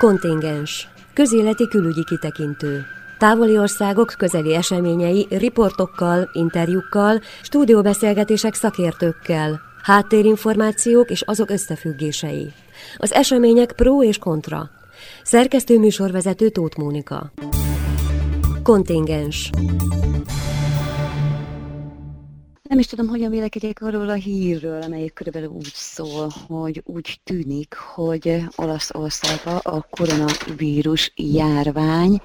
Kontingens. Közéleti külügyi kitekintő. Távoli országok közeli eseményei riportokkal, interjúkkal, stúdióbeszélgetések szakértőkkel, háttérinformációk és azok összefüggései. Az események pro és kontra. Szerkesztő műsorvezető Tóth Mónika. Kontingens. Nem is tudom, hogyan vélekedjek arról a hírről, amelyik körülbelül úgy szól, hogy úgy tűnik, hogy Olaszországban a koronavírus járvány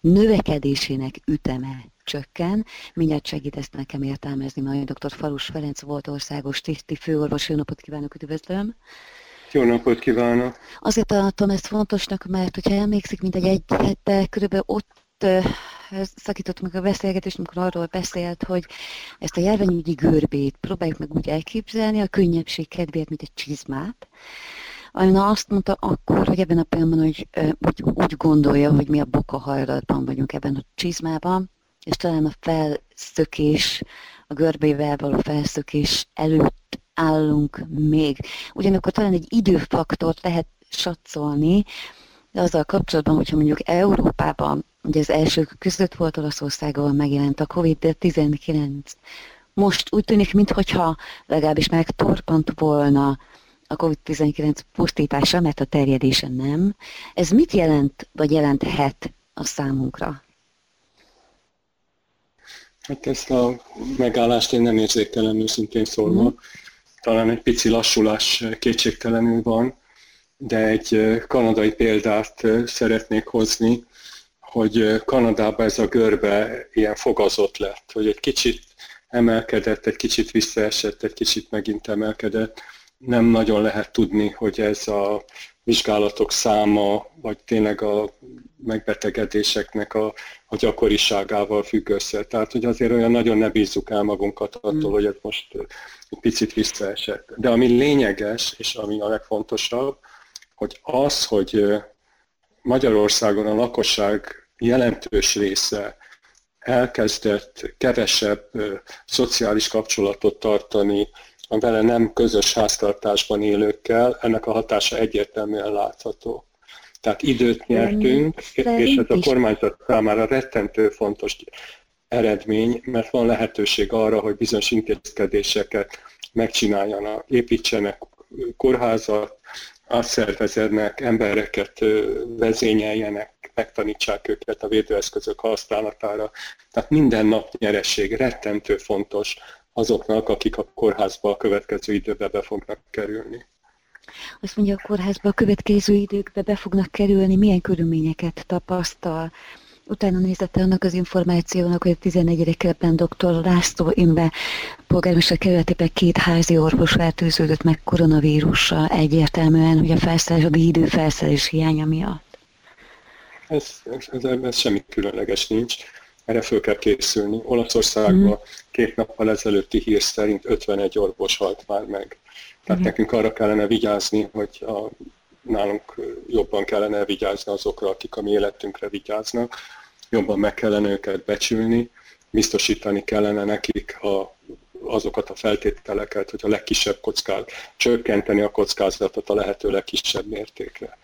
növekedésének üteme csökken. Mindjárt segít ezt nekem értelmezni majd dr. Falus Ferenc volt országos tiszti főorvos. Jó napot kívánok, üdvözlöm! Jó napot kívánok! Azért tartom ezt fontosnak, mert hogyha emlékszik, mint egy egy hete körülbelül ott szakított meg a beszélgetést, amikor arról beszélt, hogy ezt a járványügyi görbét próbáljuk meg úgy elképzelni, a könnyebbség kedvéért, mint egy csizmát. Anna azt mondta akkor, hogy ebben a pillanatban hogy, úgy, úgy gondolja, hogy mi a boka hajlatban vagyunk ebben a csizmában, és talán a felszökés, a görbével való felszökés előtt állunk még. Ugyanakkor talán egy időfaktort lehet satszolni, azzal kapcsolatban, hogyha mondjuk Európában Ugye az elsők között volt Olaszországban megjelent a COVID-19. Most úgy tűnik, mintha legalábbis megtorpant volna a COVID-19 pusztítása, mert a terjedése nem. Ez mit jelent, vagy jelenthet a számunkra? Hát ezt a megállást én nem érzékelem őszintén szólva. Mm. Talán egy pici lassulás kétségtelenül van, de egy kanadai példát szeretnék hozni, hogy Kanadában ez a görbe ilyen fogazott lett, hogy egy kicsit emelkedett, egy kicsit visszaesett, egy kicsit megint emelkedett. Nem nagyon lehet tudni, hogy ez a vizsgálatok száma, vagy tényleg a megbetegedéseknek a, a gyakoriságával függ össze. Tehát, hogy azért olyan nagyon ne bízzuk el magunkat attól, mm. hogy ez most egy picit visszaesett. De ami lényeges, és ami a legfontosabb, hogy az, hogy Magyarországon a lakosság jelentős része elkezdett kevesebb szociális kapcsolatot tartani a vele nem közös háztartásban élőkkel, ennek a hatása egyértelműen látható. Tehát időt nyertünk, és ez a kormányzat számára rettentő fontos eredmény, mert van lehetőség arra, hogy bizonyos intézkedéseket megcsináljanak, építsenek kórházat, átszervezednek, embereket vezényeljenek, megtanítsák őket a védőeszközök használatára. Tehát minden nap nyeresség rettentő fontos azoknak, akik a kórházba a következő időbe be fognak kerülni. Azt mondja, a kórházba a következő időkbe be fognak kerülni, milyen körülményeket tapasztal, Utána nézette annak az információnak, hogy a 11. kerületben dr. László Imbe polgármester kerületében két házi orvos fertőződött meg koronavírussal egyértelműen, hogy a felszerelés, a védő felszerelés hiánya miatt. Ez, ez, ez semmi különleges nincs. Erre föl kell készülni. Olaszországban mm. két nappal ezelőtti hír szerint 51 orvos halt már meg. Tehát mm. nekünk arra kellene vigyázni, hogy a, nálunk jobban kellene vigyázni azokra, akik a mi életünkre vigyáznak, jobban meg kellene őket becsülni, biztosítani kellene nekik a, azokat a feltételeket, hogy a legkisebb kockázat, csökkenteni a kockázatot a lehető legkisebb mértékre.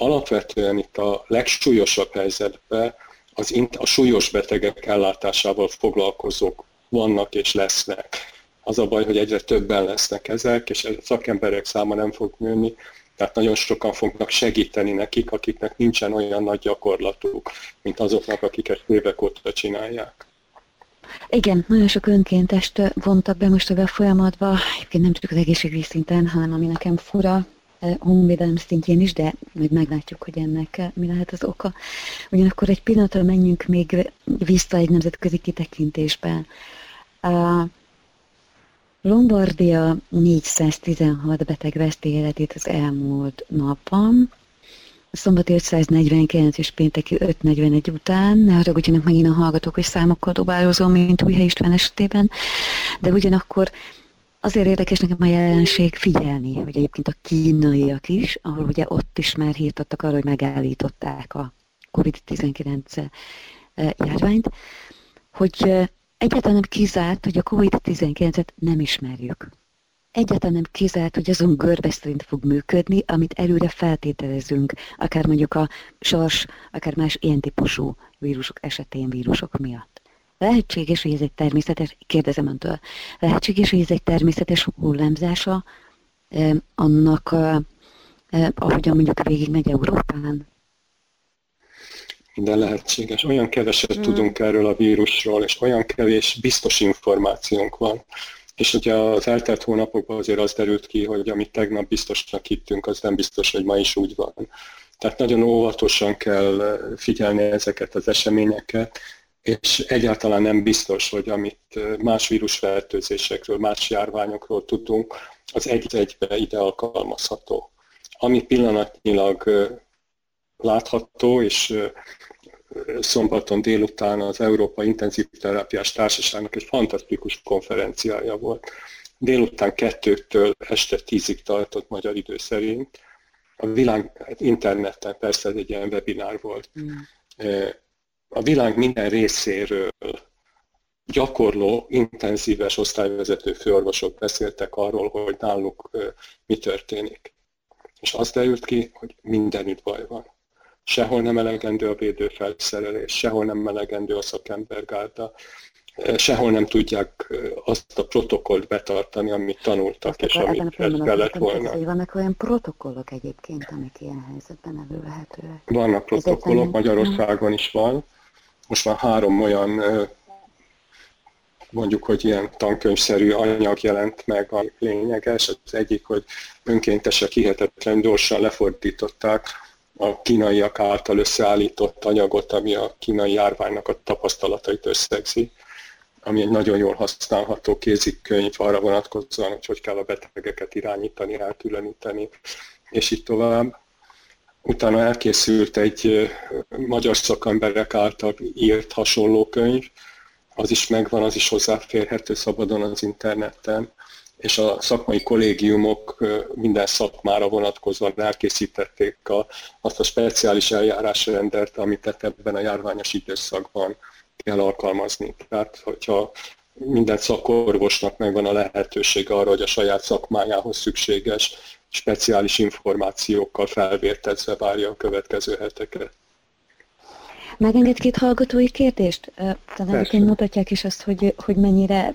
Alapvetően itt a legsúlyosabb helyzetben az a súlyos betegek ellátásával foglalkozók vannak és lesznek. Az a baj, hogy egyre többen lesznek ezek, és a szakemberek száma nem fog nőni, tehát nagyon sokan fognak segíteni nekik, akiknek nincsen olyan nagy gyakorlatuk, mint azoknak, akik ezt évek óta csinálják. Igen, nagyon sok önkéntest vontak be most a folyamatba, egyébként nem csak az egészségügyi szinten, hanem ami nekem fura, honvédelem szintjén is, de majd meglátjuk, hogy ennek mi lehet az oka. Ugyanakkor egy pillanatra menjünk még vissza egy nemzetközi kitekintésben. Lombardia 416 beteg veszti életét az elmúlt napban. Szombat 549 és pénteki 541 után, ne haragudjanak megint a hallgatók, hogy számokkal dobálozom, mint Újhely István esetében, de ugyanakkor azért érdekes nekem a jelenség figyelni, hogy egyébként a kínaiak is, ahol ugye ott is már hírt adtak arra, hogy megállították a COVID-19 eh, járványt, hogy eh, egyáltalán nem kizárt, hogy a COVID-19-et nem ismerjük. egyáltalán nem kizárt, hogy azon görbe szerint fog működni, amit előre feltételezünk, akár mondjuk a sors, akár más ilyen típusú vírusok esetén vírusok miatt. Lehetséges, hogy ez egy természetes, kérdezem öntől, lehetséges, hogy ez egy természetes hullámzása annak, ahogyan mondjuk végigmegy Európán? Minden lehetséges. Olyan keveset hmm. tudunk erről a vírusról, és olyan kevés biztos információnk van. És ugye az eltelt hónapokban azért az derült ki, hogy amit tegnap biztosnak hittünk, az nem biztos, hogy ma is úgy van. Tehát nagyon óvatosan kell figyelni ezeket az eseményeket, és egyáltalán nem biztos, hogy amit más vírusfertőzésekről, más járványokról tudunk, az egy-egybe ide alkalmazható. Ami pillanatnyilag látható, és szombaton délután az Európa Intenzív Terápiás Társaságnak egy fantasztikus konferenciája volt. Délután kettőtől este tízig tartott magyar idő szerint. A világ hát interneten persze egy ilyen webinár volt. Mm. A világ minden részéről gyakorló, intenzíves osztályvezető főorvosok beszéltek arról, hogy náluk mi történik. És azt derült ki, hogy mindenütt baj van sehol nem elegendő a védőfelszerelés, sehol nem elegendő a szakembergárda, eh, sehol nem tudják azt a protokollt betartani, amit tanultak, azt és amit kellett volna. Hogy vannak olyan protokollok egyébként, amik ilyen helyzetben elővehetőek? Vannak protokollok, Magyarországon is van. Most már három olyan mondjuk, hogy ilyen tankönyvszerű anyag jelent meg a lényeges. Az egyik, hogy önkéntesek hihetetlen gyorsan lefordították a kínaiak által összeállított anyagot, ami a kínai járványnak a tapasztalatait összegzi, ami egy nagyon jól használható kézikönyv arra vonatkozóan, hogy hogy kell a betegeket irányítani, elkülöníteni, és így tovább. Utána elkészült egy magyar szakemberek által írt hasonló könyv, az is megvan, az is hozzáférhető szabadon az interneten, és a szakmai kollégiumok minden szakmára vonatkozóan elkészítették a, azt a speciális eljárásrendet, amit ebben a járványos időszakban kell alkalmazni. Tehát, hogyha minden szakorvosnak megvan a lehetőség arra, hogy a saját szakmájához szükséges speciális információkkal felvértezve várja a következő heteket. Megenged két hallgatói kérdést? Talán mutatják is azt, hogy, hogy mennyire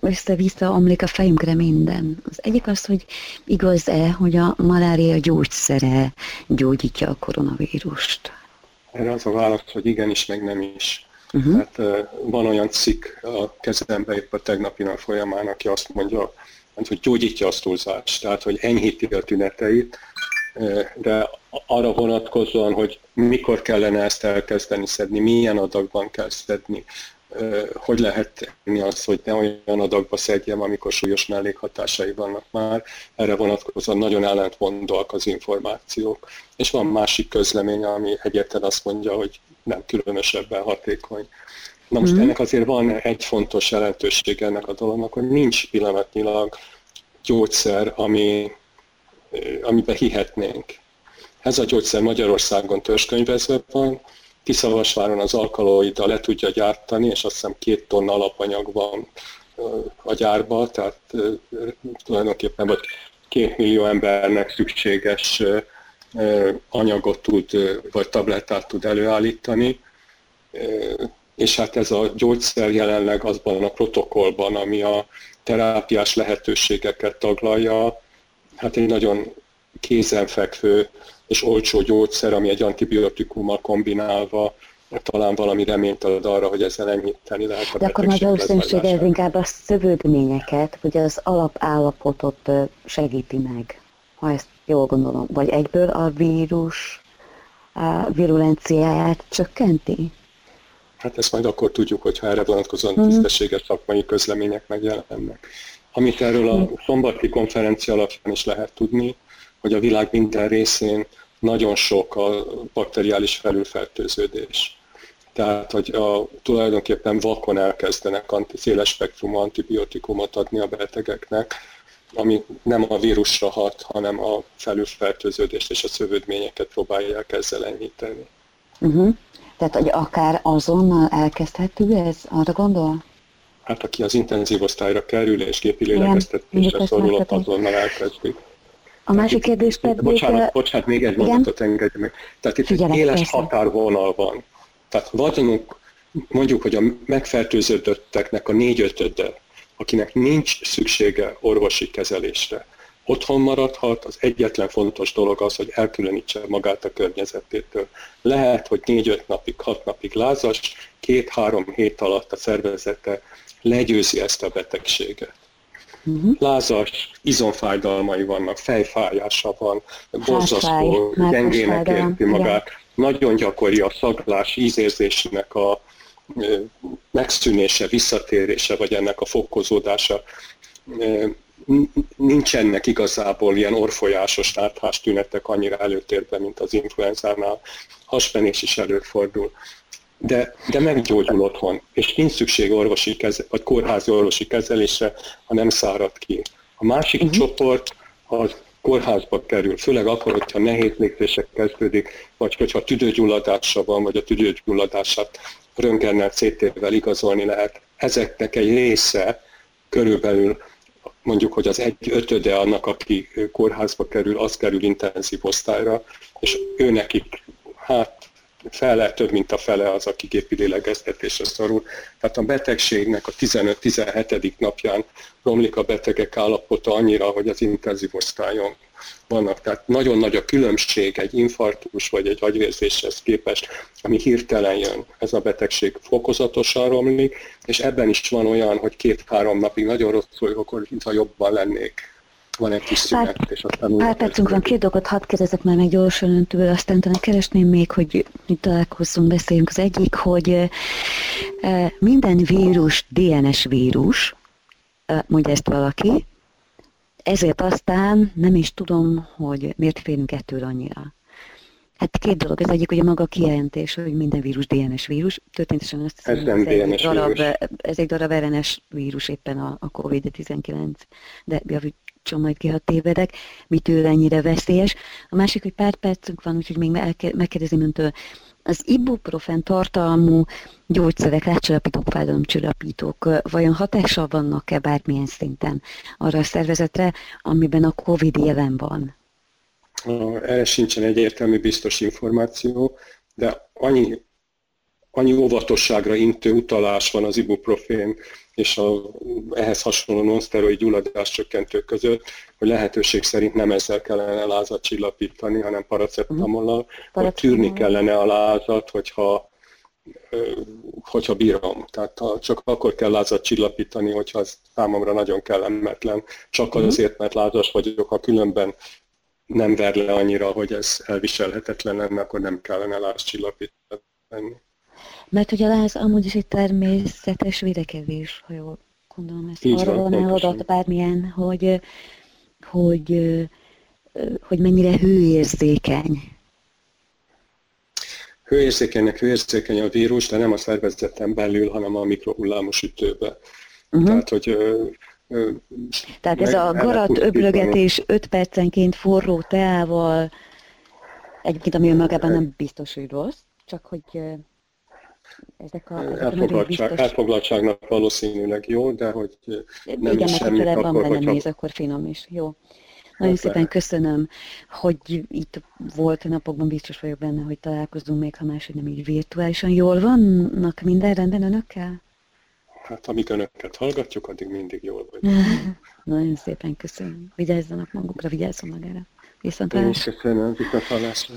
össze-vissza omlik a fejünkre minden. Az egyik az, hogy igaz-e, hogy a malária gyógyszere gyógyítja a koronavírust? Erre az a válasz, hogy igenis, meg nem is. Uh-huh. Hát, van olyan cikk a kezembe épp a tegnapi nap folyamán, aki azt mondja, hát, hogy gyógyítja a túlzást, tehát hogy enyhíti a tüneteit, de arra vonatkozóan, hogy mikor kellene ezt elkezdeni szedni, milyen adagban kell szedni, hogy lehet tenni azt, hogy ne olyan adagba szedjem, amikor súlyos mellékhatásai vannak már. Erre vonatkozóan nagyon ellentmondóak az információk. És van másik közlemény, ami egyetlen azt mondja, hogy nem különösebben hatékony. Na most mm. ennek azért van egy fontos jelentőség ennek a dolognak, hogy nincs pillanatnyilag gyógyszer, ami, amiben hihetnénk. Ez a gyógyszer Magyarországon törzskönyvezve van, Tiszavasváron az alkaloida le tudja gyártani, és azt hiszem két tonna alapanyag van a gyárba, tehát tulajdonképpen vagy két millió embernek szükséges anyagot tud, vagy tablettát tud előállítani, és hát ez a gyógyszer jelenleg azban a protokollban, ami a terápiás lehetőségeket taglalja, hát egy nagyon kézenfekvő és olcsó gyógyszer, ami egy antibiotikummal kombinálva talán valami reményt ad arra, hogy ezzel enyhíteni lehet a De akkor nagy valószínűség ez inkább a szövődményeket, vagy az alapállapotot segíti meg, ha ezt jól gondolom. Vagy egyből a vírus a virulenciáját csökkenti? Hát ezt majd akkor tudjuk, hogyha erre vonatkozóan mm. tisztességes szakmai közlemények megjelennek. Amit erről a mhm. szombati konferencia alapján is lehet tudni, hogy a világ minden részén nagyon sok a bakteriális felülfertőződés. Tehát, hogy a, tulajdonképpen vakon elkezdenek anti, széles spektrumú antibiotikumot adni a betegeknek, ami nem a vírusra hat, hanem a felülfertőződést és a szövődményeket próbálják ezzel enyhíteni. Uh-huh. Tehát, hogy akár azonnal elkezdhető ez, arra gondol? Hát aki az intenzív osztályra kerül és gépi lélegeztetésre szorul, ott azonnal elkezdik. A másik kérdés pedig... Bocsánat, bocsánat, még egy mondatot engedj meg. Tehát itt Figyelek, egy éles persze. határvonal van. Tehát vagyunk, mondjuk, hogy a megfertőzötteknek a négy ötöde, akinek nincs szüksége orvosi kezelésre, otthon maradhat, az egyetlen fontos dolog az, hogy elkülönítse magát a környezetétől. Lehet, hogy négy-öt napig, hat napig lázas, két-három hét alatt a szervezete legyőzi ezt a betegséget. Uh-huh. Lázas, izomfájdalmai vannak, fejfájása van, borzasztó, gyengének érti magát. Igen. Nagyon gyakori a szaglás ízérzésnek a megszűnése, visszatérése, vagy ennek a fokozódása nincsenek igazából ilyen orfolyásos náthás tünetek annyira előtérben, mint az influenzánál. Haspenés is előfordul. De, de meggyógyul otthon, és nincs szükség orvosi keze, vagy kórházi orvosi kezelésre, ha nem szárad ki. A másik uh-huh. csoport az kórházba kerül, főleg akkor, hogyha nehéz légzések kezdődik, vagy hogyha tüdőgyulladása van, vagy a tüdőgyulladását röntgennel, CT-vel igazolni lehet. Ezeknek egy része körülbelül mondjuk, hogy az egy ötöde annak, aki kórházba kerül, az kerül intenzív osztályra, és ő nekik, hát fele, több mint a fele az, aki gépi lélegeztetésre szorul. Tehát a betegségnek a 15-17. napján romlik a betegek állapota annyira, hogy az intenzív osztályon vannak. Tehát nagyon nagy a különbség egy infarktus vagy egy agyvérzéshez képest, ami hirtelen jön. Ez a betegség fokozatosan romlik, és ebben is van olyan, hogy két-három napig nagyon rosszul vagyok, mintha jobban lennék van egy kis szünet, pár, és aztán Pár percünk van, két dolgot hadd kérdezek már meg gyorsan öntől, aztán talán keresném még, hogy találkozzunk, beszéljünk. Az egyik, hogy minden vírus DNS vírus, mondja ezt valaki, ezért aztán nem is tudom, hogy miért félünk ettől annyira. Hát két dolog. Ez egyik maga a kijelentés, hogy minden vírus DNS vírus. Történetesen azt hiszem, ez, nem ez, DNS egy darab, vírus. ez egy darab RNS vírus éppen a, a COVID-19, de javítson majd ki, ha tévedek, mitől ennyire veszélyes. A másik, hogy pár percünk van, úgyhogy még megkérdezem öntől, az ibuprofen tartalmú gyógyszerek, rácsillapítók, fájdalomcsillapítók vajon hatással vannak-e bármilyen szinten arra a szervezetre, amiben a COVID jelen van? Erre sincsen egyértelmű biztos információ, de annyi, annyi óvatosságra intő utalás van az ibuprofén és a, ehhez hasonló non-szteroid gyulladás csökkentők között, hogy lehetőség szerint nem ezzel kellene lázat csillapítani, hanem paracetamollal, uh-huh. vagy tűrni kellene a lázat, hogyha hogyha bírom. Tehát csak akkor kell lázat csillapítani, hogyha az számomra nagyon kellemetlen. Csak uh-huh. azért, mert lázas vagyok, ha különben nem ver le annyira, hogy ez elviselhetetlen lenne, akkor nem kellene lázcsillapítani. Mert hogy a láz amúgy is egy természetes védekezés, ha jól gondolom ezt. Így Arról van adat bármilyen, hogy, hogy, hogy mennyire hőérzékeny. Hőérzékenynek hőérzékeny a vírus, de nem a szervezeten belül, hanem a mikrohullámos ütőbe. Uh-huh. Tehát, hogy tehát ez a garat öblögetés 5 percenként forró teával, egyébként ami önmagában nem biztos, hogy rossz, csak hogy ezek a, ezek elfoglaltság, biztos... Elfoglaltságnak valószínűleg jó, de hogy nem Igen, is semmi, akkor, van hogyha... méz, akkor finom is. Jó. Nagyon hát szépen köszönöm, hogy itt volt a napokban, biztos vagyok benne, hogy találkozunk még, ha máshogy nem így virtuálisan. Jól vannak minden rendben önökkel? Hát amíg önöket hallgatjuk, addig mindig jól vagy. Nagyon szépen köszönöm. Vigyázzanak magukra, vigyázzon magára. Viszont Én is köszönöm, viszont hallásra.